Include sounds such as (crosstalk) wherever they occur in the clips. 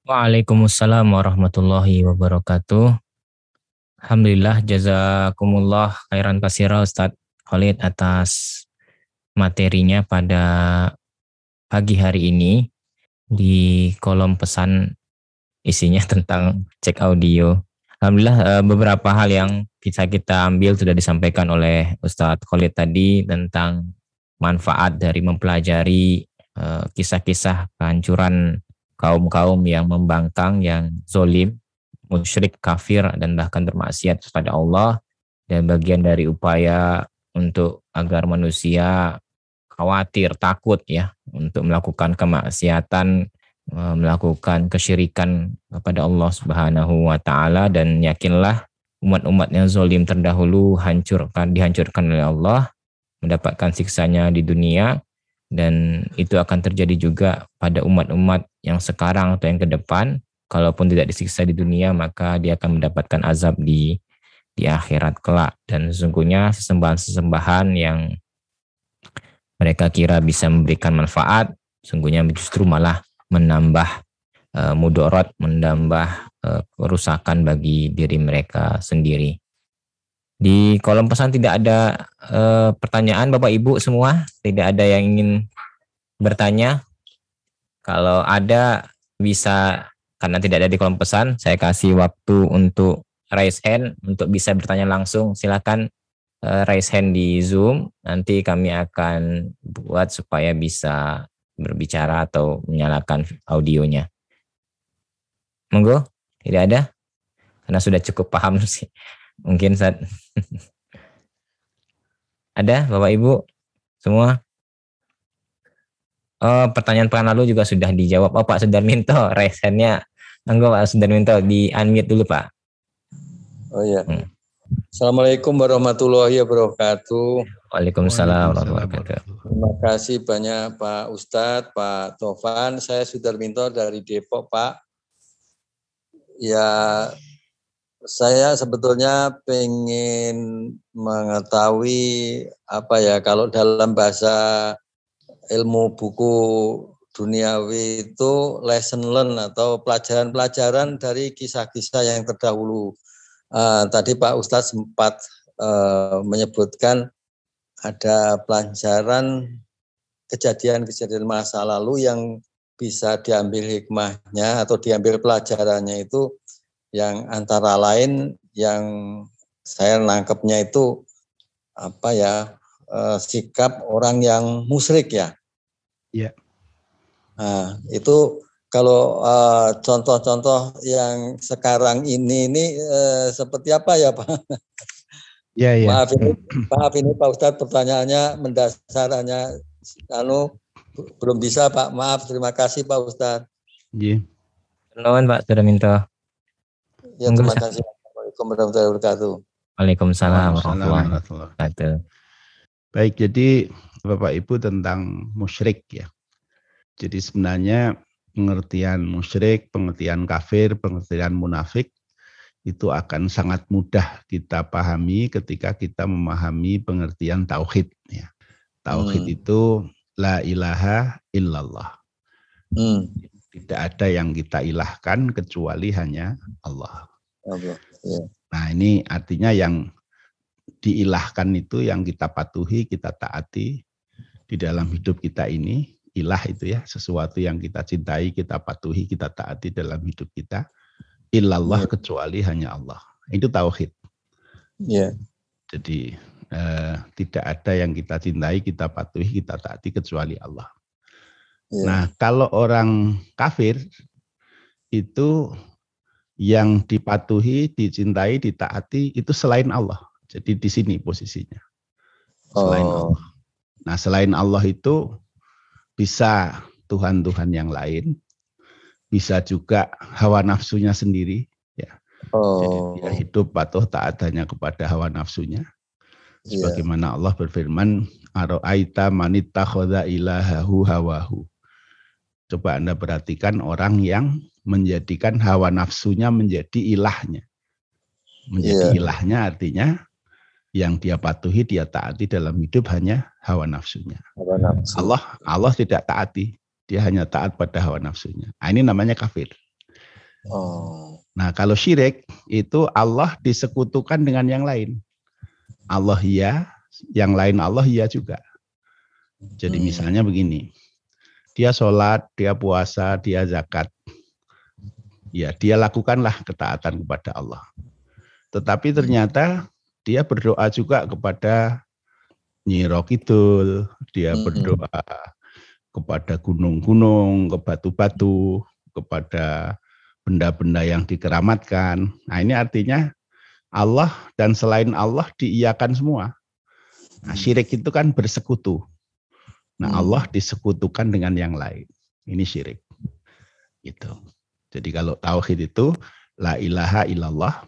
Waalaikumsalam warahmatullahi wabarakatuh. Alhamdulillah jazakumullah khairan kasira Ustaz Khalid atas materinya pada pagi hari ini di kolom pesan isinya (laughs) tentang cek audio. Alhamdulillah eh, beberapa hal yang bisa kita ambil sudah disampaikan oleh Ustadz Khalid tadi tentang manfaat dari mempelajari eh, kisah-kisah kehancuran kaum-kaum yang membangkang, yang zolim, musyrik, kafir, dan bahkan bermaksiat kepada Allah. Dan bagian dari upaya untuk agar manusia khawatir, takut ya untuk melakukan kemaksiatan, eh, melakukan kesyirikan kepada Allah Subhanahu wa taala dan yakinlah umat-umat yang zolim terdahulu hancurkan dihancurkan oleh Allah, mendapatkan siksanya di dunia dan itu akan terjadi juga pada umat-umat yang sekarang atau yang ke depan. Kalaupun tidak disiksa di dunia maka dia akan mendapatkan azab di di akhirat kelak. Dan sesungguhnya sesembahan-sesembahan yang mereka kira bisa memberikan manfaat sungguhnya justru malah menambah uh, mudorot menambah uh, kerusakan bagi diri mereka sendiri di kolom pesan tidak ada uh, pertanyaan Bapak Ibu semua, tidak ada yang ingin bertanya. Kalau ada bisa karena tidak ada di kolom pesan, saya kasih waktu untuk raise hand untuk bisa bertanya langsung. Silakan uh, raise hand di Zoom. Nanti kami akan buat supaya bisa berbicara atau menyalakan audionya. Monggo, tidak ada? Karena sudah cukup paham (laughs) sih Mungkin saat ada Bapak Ibu semua? Oh, pertanyaan pekan lalu juga sudah dijawab. Oh, Pak Sudarminto, (laughs) resennya Enggak Pak Sudarminto di unmute dulu Pak. Oh iya. Hmm. Assalamualaikum warahmatullahi wabarakatuh. Waalaikumsalam warahmatullahi wabarakatuh. Terima kasih banyak Pak Ustadz, Pak Tovan. Saya Sudarminto dari Depok Pak. Ya saya sebetulnya pengen mengetahui apa ya kalau dalam bahasa ilmu buku duniawi itu lesson learn atau pelajaran-pelajaran dari kisah-kisah yang terdahulu. Uh, tadi Pak Ustadz sempat uh, menyebutkan ada pelajaran kejadian-kejadian masa lalu yang bisa diambil hikmahnya atau diambil pelajarannya itu yang antara lain yang saya nangkepnya itu apa ya eh, sikap orang yang musyrik ya. Iya. Nah, itu kalau eh, contoh-contoh yang sekarang ini ini uh, seperti apa ya Pak? Iya, iya. Maaf ini, maaf ini Pak Ustadz pertanyaannya mendasar hanya anu belum bisa Pak. Maaf, terima kasih Pak Ustadz. Iya. Nuhun Pak, sudah minta. Ya, terima kasih. Assalamualaikum warahmatullahi wabarakatuh. Waalaikumsalam warahmatullahi wabarakatuh. Baik, jadi Bapak Ibu tentang musyrik ya. Jadi sebenarnya pengertian musyrik, pengertian kafir, pengertian munafik itu akan sangat mudah kita pahami ketika kita memahami pengertian tauhid ya. Tauhid hmm. itu la ilaha illallah. Hmm. Tidak ada yang kita ilahkan kecuali hanya Allah. Ya. Nah ini artinya yang diilahkan itu yang kita patuhi, kita taati di dalam hidup kita ini. Ilah itu ya, sesuatu yang kita cintai, kita patuhi, kita taati dalam hidup kita. Illallah ya. kecuali hanya Allah. Itu tauhid. Ya. Jadi eh, tidak ada yang kita cintai, kita patuhi, kita taati kecuali Allah. Ya. Nah, kalau orang kafir itu yang dipatuhi, dicintai, ditaati itu selain Allah. Jadi di sini posisinya. Selain oh. Allah. Nah, selain Allah itu bisa Tuhan-Tuhan yang lain, bisa juga hawa nafsunya sendiri, ya. Oh. Jadi dia hidup patuh taat hanya kepada hawa nafsunya. Iya. Sebagaimana yeah. Allah berfirman, "Aro'aita manittakhadha ilahahu hawahu." Coba Anda perhatikan orang yang menjadikan hawa nafsunya menjadi ilahnya. Menjadi yeah. ilahnya artinya yang dia patuhi, dia taati dalam hidup hanya hawa nafsunya. Hawa nafsu. Allah Allah tidak taati, dia hanya taat pada hawa nafsunya. Nah, ini namanya kafir. Oh. Nah, kalau syirik itu Allah disekutukan dengan yang lain. Allah iya, yang lain Allah iya juga. Jadi hmm. misalnya begini, dia sholat, dia puasa, dia zakat. Ya, dia lakukanlah ketaatan kepada Allah. Tetapi ternyata dia berdoa juga kepada Nyiro Kidul, dia hmm. berdoa kepada gunung-gunung, ke batu-batu, kepada benda-benda yang dikeramatkan. Nah ini artinya Allah dan selain Allah diiyakan semua. Nah, hmm. syirik itu kan bersekutu. Nah, hmm. Allah disekutukan dengan yang lain. Ini syirik. Gitu. Jadi kalau tauhid itu la ilaha illallah.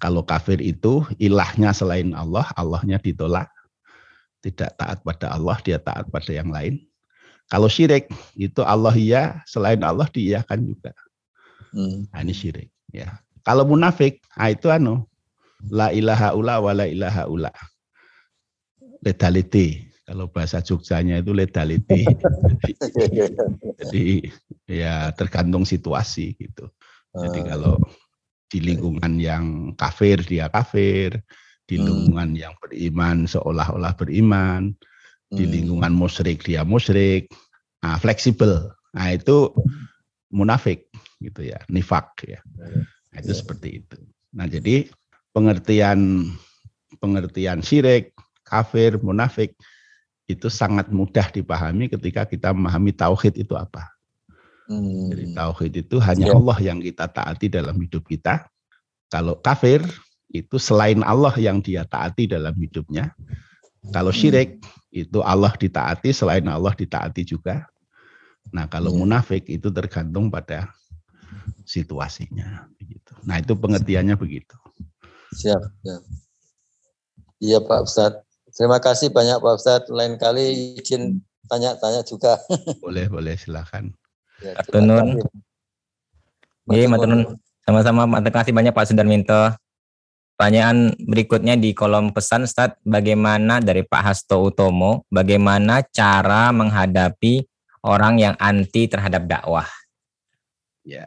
Kalau kafir itu ilahnya selain Allah, Allahnya ditolak. Tidak taat pada Allah, dia taat pada yang lain. Kalau syirik itu Allah iya, selain Allah diiyakan juga. Hmm. Nah, ini syirik. Ya. Kalau munafik, nah itu anu la ilaha ula wa la ilaha ula. Ledaliti. Kalau bahasa Jogjanya itu ledaliti. (laughs) Jadi ya tergantung situasi gitu. Jadi ah. kalau di lingkungan yang kafir dia kafir, di hmm. lingkungan hmm. yang beriman seolah-olah beriman, hmm. di lingkungan musyrik dia musyrik. Nah, fleksibel. Nah, itu munafik gitu ya, nifak ya. Nah, itu ya. seperti itu. Nah, jadi pengertian pengertian syirik, kafir, munafik itu sangat mudah dipahami ketika kita memahami tauhid itu apa. Hmm. Jadi tauhid itu hanya ya. Allah yang kita taati dalam hidup kita. Kalau kafir itu selain Allah yang dia taati dalam hidupnya. Kalau syirik itu Allah ditaati, selain Allah ditaati juga. Nah, kalau ya. munafik itu tergantung pada situasinya begitu. Nah, itu pengertiannya begitu. Siap, ya. Iya Pak Ustadz. Terima kasih banyak Pak Ustadz. Lain kali izin tanya-tanya juga. (laughs) Boleh, boleh silakan. Ya, Matunun. Iya, Matunun. Sama-sama terima kasih banyak Pak Sudarminto. Pertanyaan berikutnya di kolom pesan Ustaz, bagaimana dari Pak Hasto Utomo, bagaimana cara menghadapi orang yang anti terhadap dakwah? Ya,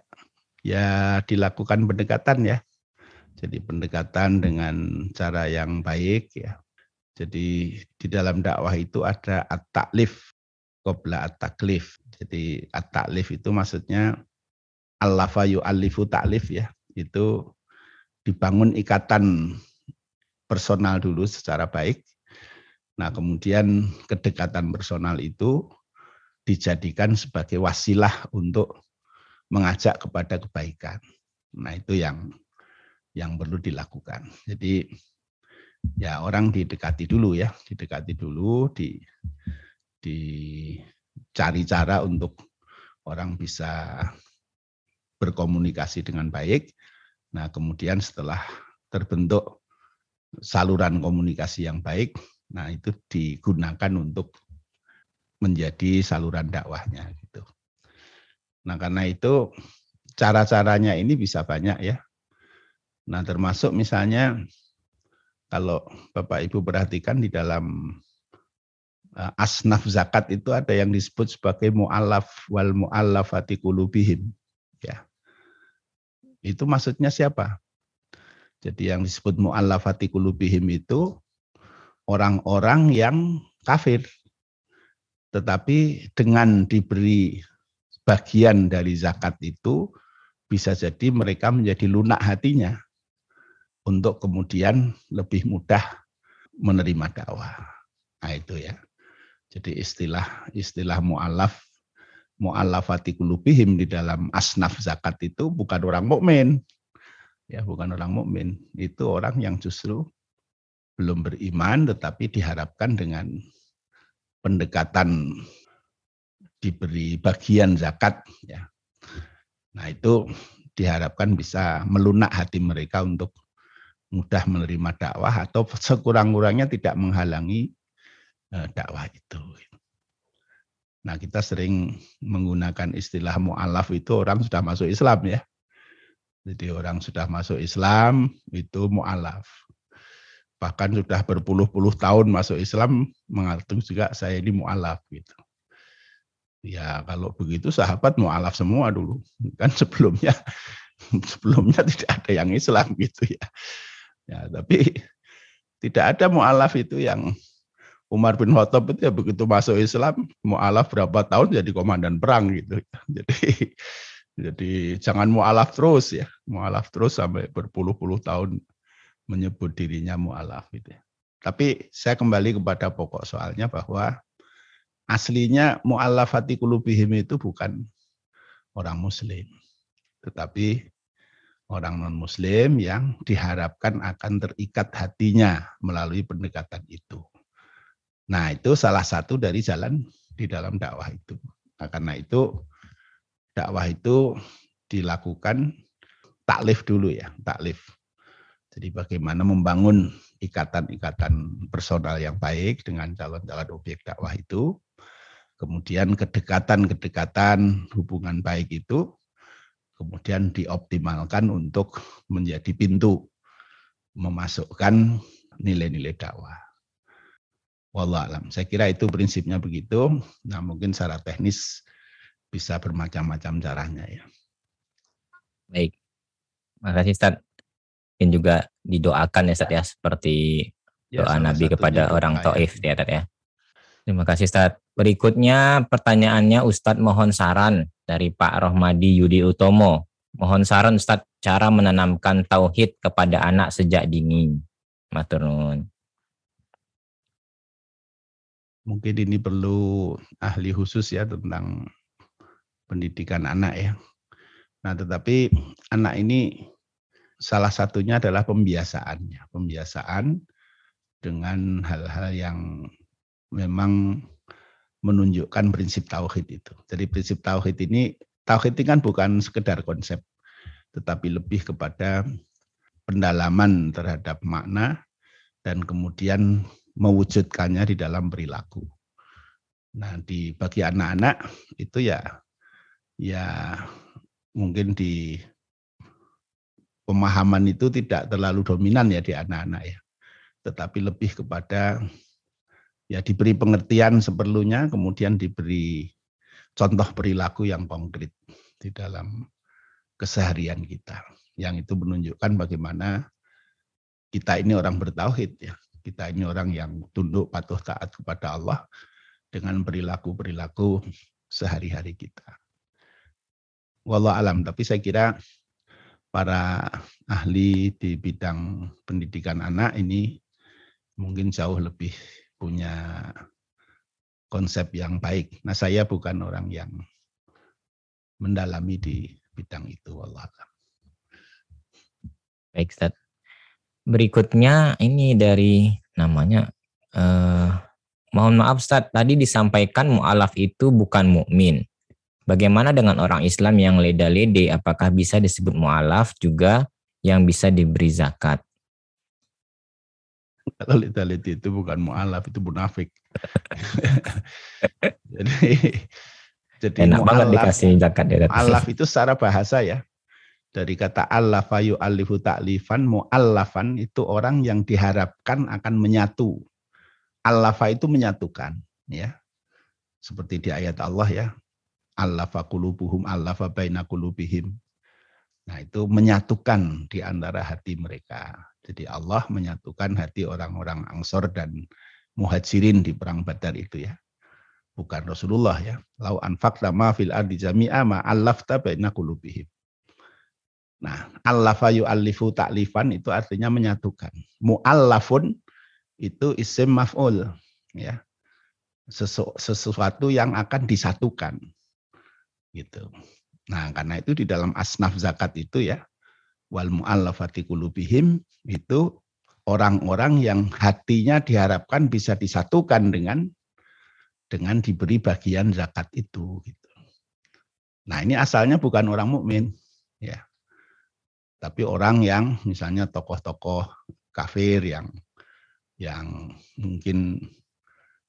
ya dilakukan pendekatan ya. Jadi pendekatan dengan cara yang baik ya. Jadi di dalam dakwah itu ada at-taklif qabla at-taklif. Jadi at-taklif itu maksudnya allafa yu'allifu taklif ya. Itu dibangun ikatan personal dulu secara baik. Nah, kemudian kedekatan personal itu dijadikan sebagai wasilah untuk mengajak kepada kebaikan. Nah, itu yang yang perlu dilakukan. Jadi ya orang didekati dulu ya, didekati dulu, di dicari cara untuk orang bisa berkomunikasi dengan baik. Nah, kemudian setelah terbentuk saluran komunikasi yang baik, nah itu digunakan untuk menjadi saluran dakwahnya gitu. Nah karena itu cara-caranya ini bisa banyak ya. Nah termasuk misalnya kalau Bapak Ibu perhatikan di dalam uh, asnaf zakat itu ada yang disebut sebagai mu'alaf wal mu'allafati qulubihim. Ya. Itu maksudnya siapa? Jadi yang disebut mu'allafati qulubihim itu orang-orang yang kafir. Tetapi dengan diberi bagian dari zakat itu bisa jadi mereka menjadi lunak hatinya untuk kemudian lebih mudah menerima dakwah. Nah itu ya. Jadi istilah istilah mu'alaf mu'alafati kulubihim di dalam asnaf zakat itu bukan orang mukmin. Ya, bukan orang mukmin. Itu orang yang justru belum beriman tetapi diharapkan dengan pendekatan diberi bagian zakat ya. Nah, itu diharapkan bisa melunak hati mereka untuk mudah menerima dakwah atau sekurang-kurangnya tidak menghalangi eh, dakwah itu. Nah, kita sering menggunakan istilah mu'alaf itu orang sudah masuk Islam ya. Jadi orang sudah masuk Islam itu mu'alaf. Bahkan sudah berpuluh-puluh tahun masuk Islam mengatur juga saya ini mu'alaf gitu. Ya kalau begitu sahabat mu'alaf semua dulu. Kan sebelumnya (laughs) sebelumnya tidak ada yang Islam gitu ya. Ya, tapi (laughs) tidak ada mu'alaf itu yang Umar bin Khattab itu ya begitu masuk Islam, mu'alaf berapa tahun jadi komandan perang gitu. (laughs) Jadi jadi jangan mu'alaf terus ya, mu'alaf terus sampai berpuluh-puluh tahun menyebut dirinya mu'alaf gitu ya. Tapi saya kembali kepada pokok soalnya bahwa aslinya mu'allafati kulubihim itu bukan orang muslim. Tetapi orang non-muslim yang diharapkan akan terikat hatinya melalui pendekatan itu. Nah itu salah satu dari jalan di dalam dakwah itu. Nah, karena itu dakwah itu dilakukan taklif dulu ya, taklif. Jadi bagaimana membangun ikatan-ikatan personal yang baik dengan calon-calon objek dakwah itu. Kemudian kedekatan-kedekatan hubungan baik itu kemudian dioptimalkan untuk menjadi pintu memasukkan nilai-nilai dakwah. Wallahualam. Saya kira itu prinsipnya begitu. Nah mungkin secara teknis bisa bermacam-macam caranya ya. Baik. Makasih Ustaz mungkin juga didoakan ya Ustaz ya seperti ya, doa Nabi kepada orang Taif ya Ustaz ya. Terima kasih Ustaz. Berikutnya pertanyaannya Ustadz mohon saran dari Pak Rohmadi Yudi Utomo. Mohon saran Ustadz cara menanamkan tauhid kepada anak sejak dini. Matur nuwun. Mungkin ini perlu ahli khusus ya tentang pendidikan anak ya. Nah, tetapi anak ini salah satunya adalah pembiasaannya, pembiasaan dengan hal-hal yang memang menunjukkan prinsip tauhid itu. Jadi prinsip tauhid ini tauhid ini kan bukan sekedar konsep, tetapi lebih kepada pendalaman terhadap makna dan kemudian mewujudkannya di dalam perilaku. Nah, di bagi anak-anak itu ya ya mungkin di pemahaman itu tidak terlalu dominan ya di anak-anak ya. Tetapi lebih kepada ya diberi pengertian seperlunya, kemudian diberi contoh perilaku yang konkret di dalam keseharian kita. Yang itu menunjukkan bagaimana kita ini orang bertauhid ya. Kita ini orang yang tunduk patuh taat kepada Allah dengan perilaku-perilaku sehari-hari kita. Wallah alam, tapi saya kira para ahli di bidang pendidikan anak ini mungkin jauh lebih punya konsep yang baik. Nah, saya bukan orang yang mendalami di bidang itu. Allah. Baik, Ustaz. Berikutnya ini dari namanya eh, mohon maaf Ustaz, tadi disampaikan mu'alaf itu bukan mukmin. Bagaimana dengan orang Islam yang leda-lede? Apakah bisa disebut mu'alaf juga yang bisa diberi zakat? Kalau leda-lede itu bukan mu'alaf, itu munafik. (laughs) jadi jadi enak banget dikasih zakat ya. Mu'alaf itu secara bahasa ya. Dari kata allafa alifu ta'lifan, mu'allafan itu orang yang diharapkan akan menyatu. Allafa itu menyatukan. ya Seperti di ayat Allah ya, allafa qulubuhum allafa baina qulubihim. Nah, itu menyatukan di antara hati mereka. Jadi Allah menyatukan hati orang-orang Ansor dan Muhajirin di perang Badar itu ya. Bukan Rasulullah ya. Lau anfaqta ma fil ardi jami'a ma allafta baina qulubihim. Nah, allafa yu'allifu ta'lifan itu artinya menyatukan. Mu'allafun itu isim maf'ul ya. Sesuatu yang akan disatukan gitu. Nah, karena itu di dalam asnaf zakat itu ya wal muallafati qulubihim itu orang-orang yang hatinya diharapkan bisa disatukan dengan dengan diberi bagian zakat itu gitu. Nah, ini asalnya bukan orang mukmin ya. Tapi orang yang misalnya tokoh-tokoh kafir yang yang mungkin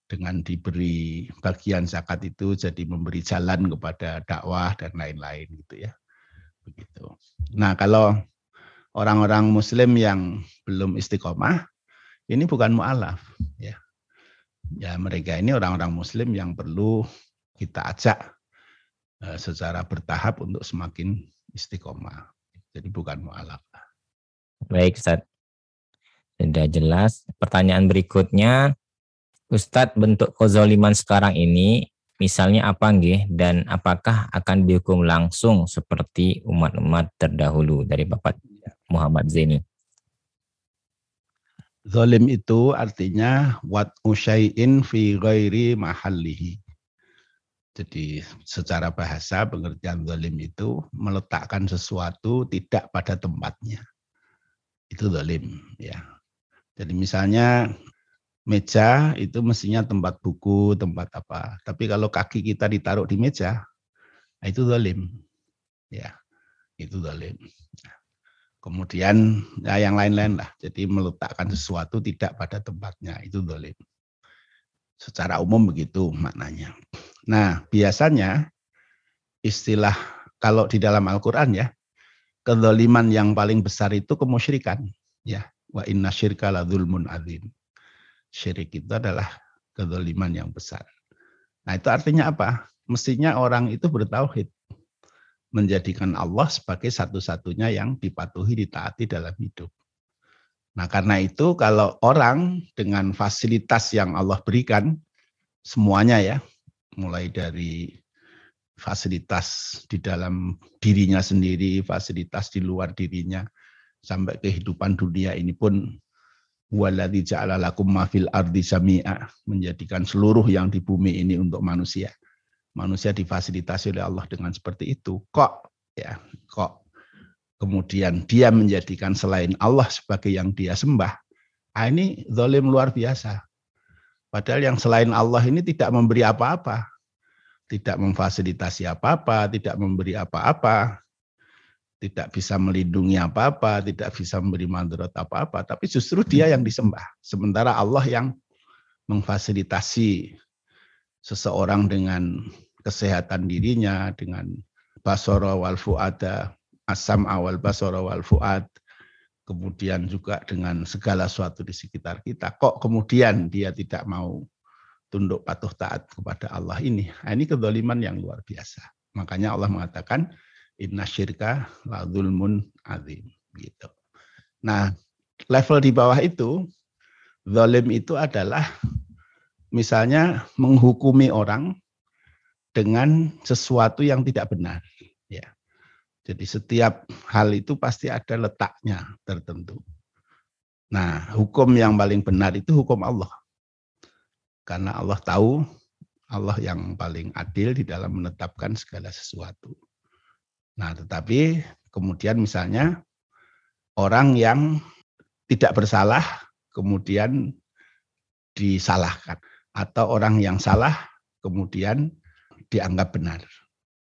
dengan diberi bagian zakat itu jadi memberi jalan kepada dakwah dan lain-lain gitu ya. Begitu. Nah, kalau orang-orang muslim yang belum istiqomah ini bukan mualaf ya. Ya, mereka ini orang-orang muslim yang perlu kita ajak eh, secara bertahap untuk semakin istiqomah. Jadi bukan mu'alaf. Baik Ustaz. Sudah jelas. Pertanyaan berikutnya, Ustadz bentuk kezoliman sekarang ini misalnya apa nggih dan apakah akan dihukum langsung seperti umat-umat terdahulu dari Bapak Muhammad Zaini? Zolim itu artinya wat usyai'in fi ghairi mahallihi. Jadi secara bahasa pengertian zolim itu meletakkan sesuatu tidak pada tempatnya. Itu zolim ya. Jadi misalnya meja itu mestinya tempat buku, tempat apa. Tapi kalau kaki kita ditaruh di meja, nah itu zolim. Ya, itu zolim. Kemudian ya yang lain-lain lah. Jadi meletakkan sesuatu tidak pada tempatnya itu dolim. Secara umum begitu maknanya. Nah biasanya istilah kalau di dalam Al-Quran ya kedoliman yang paling besar itu kemusyrikan. Ya, wa inna syirka la zulmun azim. Syirik itu adalah kedoliman yang besar. Nah itu artinya apa? Mestinya orang itu bertauhid menjadikan Allah sebagai satu-satunya yang dipatuhi, ditaati dalam hidup. Nah, karena itu kalau orang dengan fasilitas yang Allah berikan semuanya ya, mulai dari fasilitas di dalam dirinya sendiri, fasilitas di luar dirinya, sampai kehidupan dunia ini pun waladhi ja'ala lakum ma fil ardi sami'a menjadikan seluruh yang di bumi ini untuk manusia manusia difasilitasi oleh Allah dengan seperti itu. Kok ya, kok kemudian dia menjadikan selain Allah sebagai yang dia sembah. Nah, ini zalim luar biasa. Padahal yang selain Allah ini tidak memberi apa-apa. Tidak memfasilitasi apa-apa, tidak memberi apa-apa, tidak bisa melindungi apa-apa, tidak bisa memberi mandarat apa-apa, tapi justru dia yang disembah. Sementara Allah yang memfasilitasi seseorang dengan kesehatan dirinya dengan basara wal fuada, asam awal basara wal fuad, kemudian juga dengan segala sesuatu di sekitar kita. Kok kemudian dia tidak mau tunduk patuh taat kepada Allah ini? Nah, ini kedoliman yang luar biasa. Makanya Allah mengatakan inna syirka la zulmun azim. Gitu. Nah, level di bawah itu, zalim itu adalah misalnya menghukumi orang dengan sesuatu yang tidak benar. Ya. Jadi setiap hal itu pasti ada letaknya tertentu. Nah, hukum yang paling benar itu hukum Allah. Karena Allah tahu Allah yang paling adil di dalam menetapkan segala sesuatu. Nah, tetapi kemudian misalnya orang yang tidak bersalah kemudian disalahkan atau orang yang salah kemudian dianggap benar.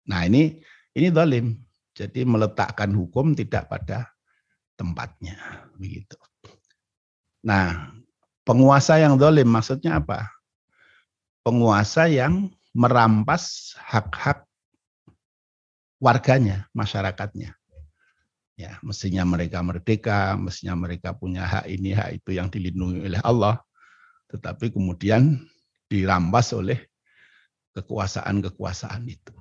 Nah ini ini dolim. Jadi meletakkan hukum tidak pada tempatnya. begitu. Nah penguasa yang dolim maksudnya apa? Penguasa yang merampas hak-hak warganya, masyarakatnya. Ya, mestinya mereka merdeka, mestinya mereka punya hak ini, hak itu yang dilindungi oleh Allah. Tetapi kemudian dirampas oleh kekuasaan-kekuasaan itu.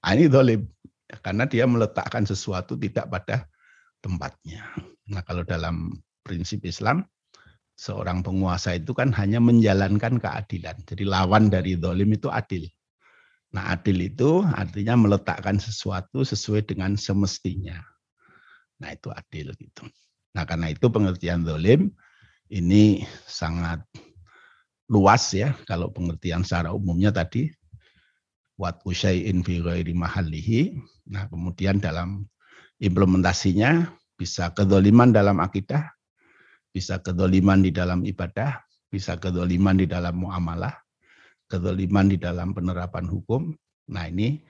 Nah, ini dolim. Karena dia meletakkan sesuatu tidak pada tempatnya. Nah kalau dalam prinsip Islam, seorang penguasa itu kan hanya menjalankan keadilan. Jadi lawan dari dolim itu adil. Nah adil itu artinya meletakkan sesuatu sesuai dengan semestinya. Nah itu adil gitu. Nah karena itu pengertian dolim ini sangat luas ya. Kalau pengertian secara umumnya tadi wat usyai'in fi ghairi mahallihi. Nah, kemudian dalam implementasinya bisa kedoliman dalam akidah, bisa kedoliman di dalam ibadah, bisa kedoliman di dalam muamalah, kedoliman di dalam penerapan hukum. Nah, ini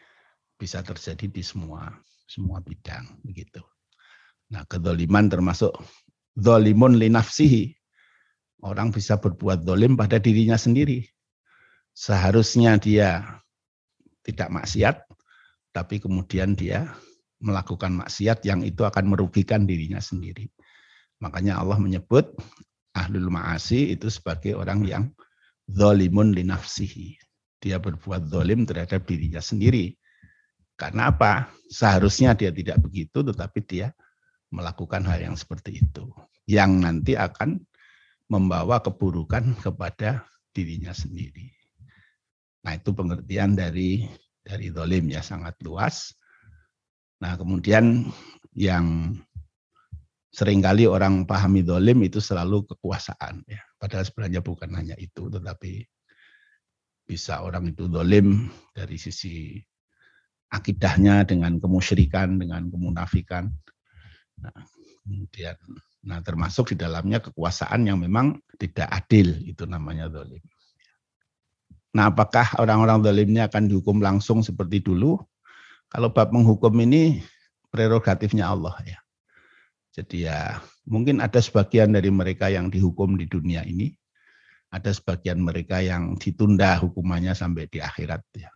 bisa terjadi di semua semua bidang begitu. Nah, kedoliman termasuk dolimun linafsihi. Orang bisa berbuat dolim pada dirinya sendiri. Seharusnya dia tidak maksiat, tapi kemudian dia melakukan maksiat yang itu akan merugikan dirinya sendiri. Makanya Allah menyebut ahlul ma'asi itu sebagai orang yang zolimun linafsihi. Dia berbuat zolim terhadap dirinya sendiri. Karena apa? Seharusnya dia tidak begitu, tetapi dia melakukan hal yang seperti itu. Yang nanti akan membawa keburukan kepada dirinya sendiri. Nah itu pengertian dari dari dolim ya sangat luas. Nah kemudian yang sering kali orang pahami dolim itu selalu kekuasaan ya. Padahal sebenarnya bukan hanya itu, tetapi bisa orang itu dolim dari sisi akidahnya dengan kemusyrikan, dengan kemunafikan. Nah, kemudian, nah termasuk di dalamnya kekuasaan yang memang tidak adil, itu namanya dolim. Nah apakah orang-orang dolim ini akan dihukum langsung seperti dulu? Kalau bab menghukum ini prerogatifnya Allah ya. Jadi ya mungkin ada sebagian dari mereka yang dihukum di dunia ini, ada sebagian mereka yang ditunda hukumannya sampai di akhirat ya.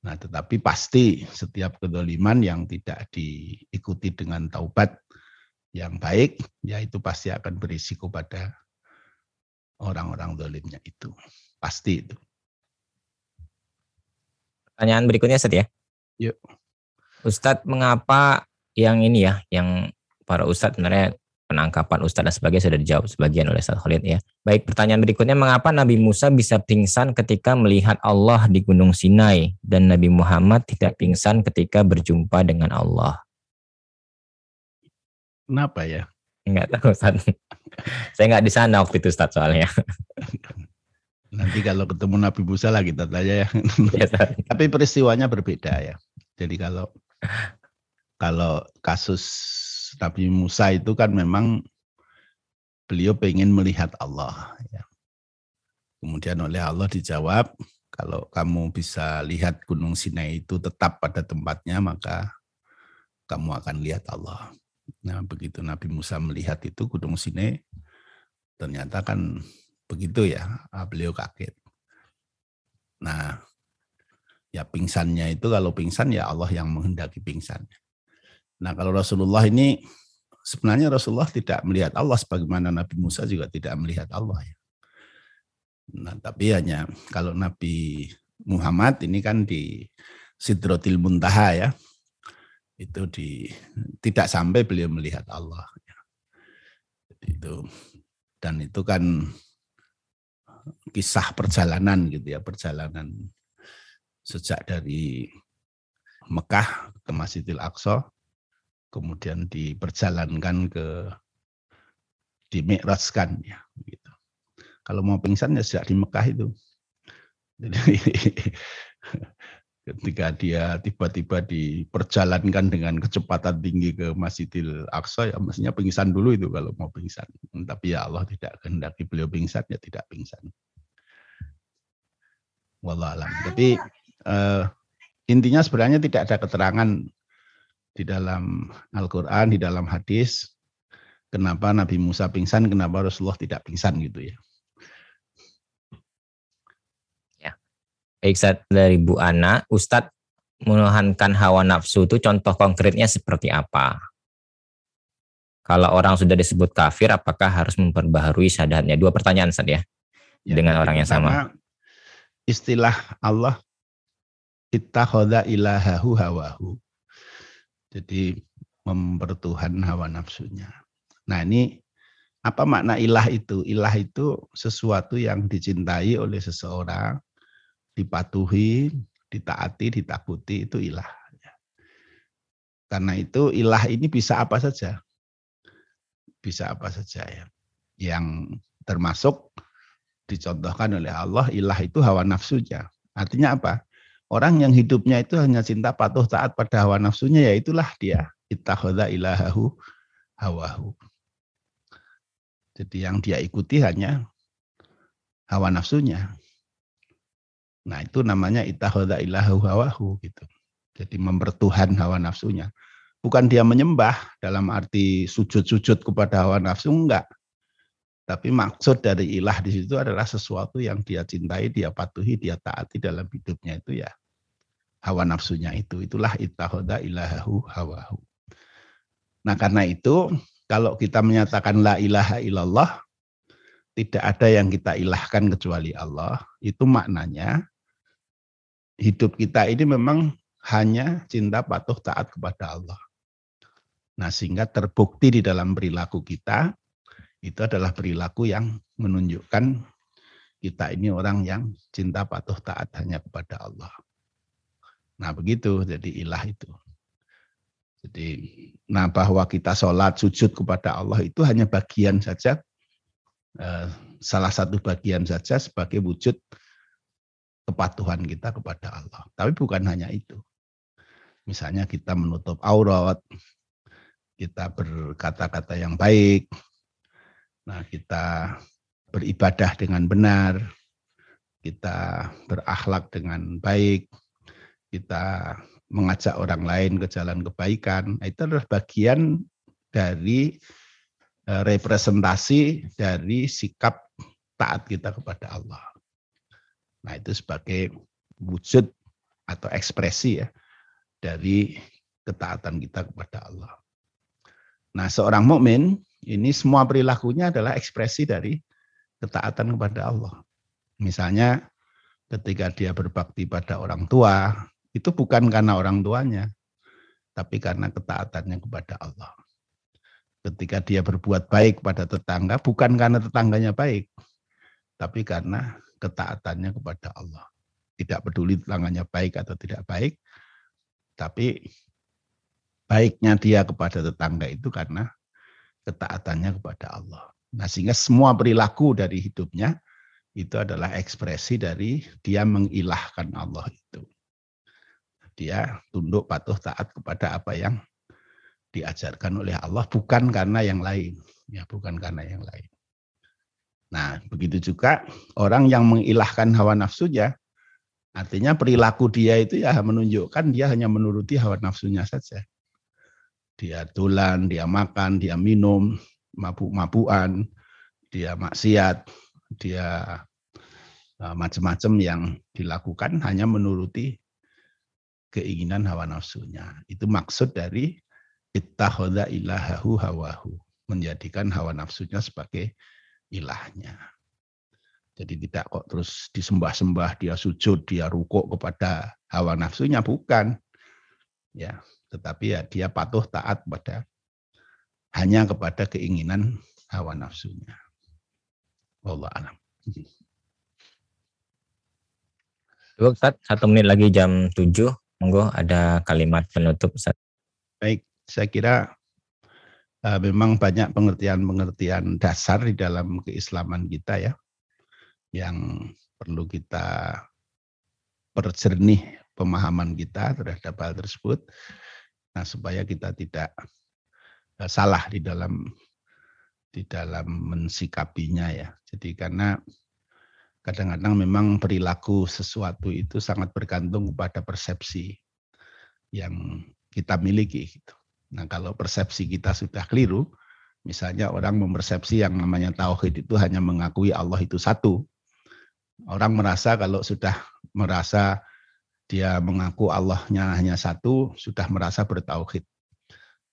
Nah, tetapi pasti setiap kedoliman yang tidak diikuti dengan taubat yang baik, ya itu pasti akan berisiko pada orang-orang dolimnya itu. Pasti itu. Pertanyaan berikutnya, Ustaz ya. Yuk. Ustadz, mengapa yang ini ya, yang para Ustadz sebenarnya penangkapan Ustadz dan sebagainya sudah dijawab sebagian oleh Ustadz Khalid ya. Baik, pertanyaan berikutnya, mengapa Nabi Musa bisa pingsan ketika melihat Allah di Gunung Sinai dan Nabi Muhammad tidak pingsan ketika berjumpa dengan Allah? Kenapa ya? Enggak tahu Ustaz. Saya enggak di sana waktu itu Ustaz soalnya. Nanti kalau ketemu Nabi Musa lah kita tanya ya. ya Tapi peristiwanya berbeda ya. Jadi kalau kalau kasus Nabi Musa itu kan memang beliau pengen melihat Allah. Ya. Kemudian oleh Allah dijawab, kalau kamu bisa lihat Gunung Sinai itu tetap pada tempatnya, maka kamu akan lihat Allah. Nah begitu Nabi Musa melihat itu Gunung Sinai, ternyata kan begitu ya, ah, beliau kaget. Nah ya pingsannya itu kalau pingsan ya Allah yang menghendaki pingsan. Nah kalau Rasulullah ini sebenarnya Rasulullah tidak melihat Allah sebagaimana Nabi Musa juga tidak melihat Allah. Ya. Nah tapi hanya kalau Nabi Muhammad ini kan di Sidrotil Muntaha ya, itu di tidak sampai beliau melihat Allah. Ya. Itu dan itu kan kisah perjalanan gitu ya perjalanan sejak dari Mekah ke Masjidil Aqsa kemudian diperjalankan ke dimikraskan ya gitu. Kalau mau pingsan ya sejak di Mekah itu. Jadi (laughs) ketika dia tiba-tiba diperjalankan dengan kecepatan tinggi ke Masjidil Aqsa ya mestinya pingsan dulu itu kalau mau pingsan. Tapi ya Allah tidak kehendaki beliau pingsan ya tidak pingsan. Wallahualam. Tapi uh, intinya sebenarnya tidak ada keterangan di dalam Al-Quran, di dalam hadis, kenapa Nabi Musa pingsan, kenapa Rasulullah tidak pingsan gitu ya. Ya, baik dari Bu Ana, Ustadz menuhankan hawa nafsu itu contoh konkretnya seperti apa? Kalau orang sudah disebut kafir, apakah harus memperbaharui syahadatnya? Dua pertanyaan Ustaz ya, ya dengan orang yang sama. Istilah Allah ittakhadha ilahahu hawahu. Jadi mempertuhan hawa nafsunya. Nah ini apa makna ilah itu? Ilah itu sesuatu yang dicintai oleh seseorang, dipatuhi, ditaati, ditakuti, itu ilah. Karena itu ilah ini bisa apa saja. Bisa apa saja ya. Yang termasuk dicontohkan oleh Allah, ilah itu hawa nafsunya. Artinya apa? Orang yang hidupnya itu hanya cinta patuh taat pada hawa nafsunya, ya itulah dia. Ittakhadha ilahahu hawahu. Jadi yang dia ikuti hanya hawa nafsunya. Nah itu namanya ittakhadha ilahu hawahu gitu. Jadi mempertuhan hawa nafsunya. Bukan dia menyembah dalam arti sujud-sujud kepada hawa nafsu, enggak. Tapi maksud dari ilah di situ adalah sesuatu yang dia cintai, dia patuhi, dia taati dalam hidupnya itu ya hawa nafsunya itu. Itulah ittahoda ilahahu hawahu. Nah karena itu kalau kita menyatakan la ilaha illallah, tidak ada yang kita ilahkan kecuali Allah, itu maknanya hidup kita ini memang hanya cinta patuh taat kepada Allah. Nah, sehingga terbukti di dalam perilaku kita itu adalah perilaku yang menunjukkan kita ini orang yang cinta patuh taat hanya kepada Allah. Nah begitu jadi ilah itu. Jadi nah bahwa kita sholat sujud kepada Allah itu hanya bagian saja eh, salah satu bagian saja sebagai wujud kepatuhan kita kepada Allah. Tapi bukan hanya itu. Misalnya kita menutup aurat, kita berkata-kata yang baik, nah kita beribadah dengan benar, kita berakhlak dengan baik, kita mengajak orang lain ke jalan kebaikan, nah, itu adalah bagian dari eh, representasi dari sikap taat kita kepada Allah. Nah, itu sebagai wujud atau ekspresi ya dari ketaatan kita kepada Allah. Nah, seorang mukmin ini semua perilakunya adalah ekspresi dari ketaatan kepada Allah. Misalnya ketika dia berbakti pada orang tua, itu bukan karena orang tuanya, tapi karena ketaatannya kepada Allah. Ketika dia berbuat baik pada tetangga, bukan karena tetangganya baik, tapi karena ketaatannya kepada Allah. Tidak peduli tetangganya baik atau tidak baik, tapi baiknya dia kepada tetangga itu karena ketaatannya kepada Allah. Nah, sehingga semua perilaku dari hidupnya itu adalah ekspresi dari dia mengilahkan Allah itu. Dia tunduk patuh taat kepada apa yang diajarkan oleh Allah bukan karena yang lain, ya bukan karena yang lain. Nah, begitu juga orang yang mengilahkan hawa nafsunya, artinya perilaku dia itu ya menunjukkan dia hanya menuruti hawa nafsunya saja. Dia tulan, dia makan, dia minum, mabuk-mabukan, dia maksiat, dia uh, macam-macam yang dilakukan hanya menuruti keinginan hawa nafsunya. Itu maksud dari ittakhadha ilahahu hawahu, menjadikan hawa nafsunya sebagai ilahnya. Jadi tidak kok terus disembah-sembah, dia sujud, dia rukuk kepada hawa nafsunya, bukan. Ya, tetapi ya dia patuh taat pada hanya kepada keinginan hawa nafsunya. Allah alam. Ustaz, satu menit lagi jam 7. Monggo ada kalimat penutup. Baik, saya kira uh, memang banyak pengertian-pengertian dasar di dalam keislaman kita ya yang perlu kita perjernih pemahaman kita terhadap hal tersebut. Nah, supaya kita tidak Eh, salah di dalam di dalam mensikapinya ya. Jadi karena kadang-kadang memang perilaku sesuatu itu sangat bergantung kepada persepsi yang kita miliki gitu. Nah, kalau persepsi kita sudah keliru, misalnya orang mempersepsi yang namanya tauhid itu hanya mengakui Allah itu satu. Orang merasa kalau sudah merasa dia mengaku Allahnya hanya satu, sudah merasa bertauhid.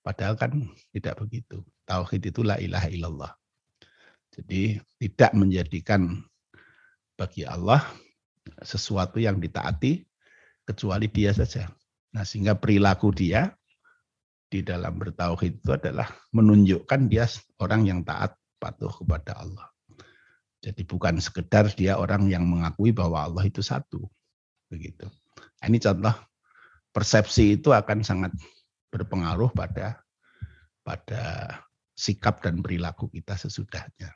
Padahal kan tidak begitu. Tauhid itu la ilaha illallah. Jadi tidak menjadikan bagi Allah sesuatu yang ditaati kecuali dia saja. Nah sehingga perilaku dia di dalam bertauhid itu adalah menunjukkan dia orang yang taat patuh kepada Allah. Jadi bukan sekedar dia orang yang mengakui bahwa Allah itu satu. Begitu. Nah, ini contoh persepsi itu akan sangat berpengaruh pada pada sikap dan perilaku kita sesudahnya.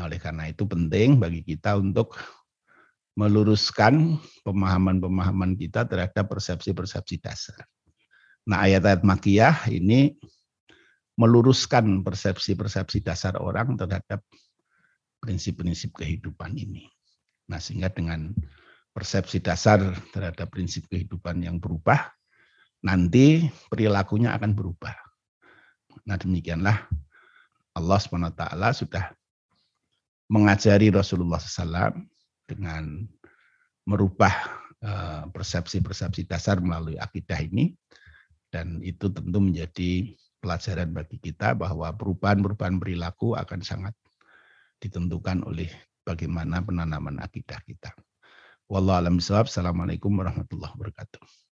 Nah, oleh karena itu penting bagi kita untuk meluruskan pemahaman-pemahaman kita terhadap persepsi-persepsi dasar. Nah, ayat-ayat makiyah ini meluruskan persepsi-persepsi dasar orang terhadap prinsip-prinsip kehidupan ini. Nah, sehingga dengan persepsi dasar terhadap prinsip kehidupan yang berubah, nanti perilakunya akan berubah. Nah demikianlah Allah SWT sudah mengajari Rasulullah SAW dengan merubah eh, persepsi-persepsi dasar melalui akidah ini dan itu tentu menjadi pelajaran bagi kita bahwa perubahan-perubahan perilaku akan sangat ditentukan oleh bagaimana penanaman akidah kita. Wallahualam Assalamualaikum warahmatullahi wabarakatuh.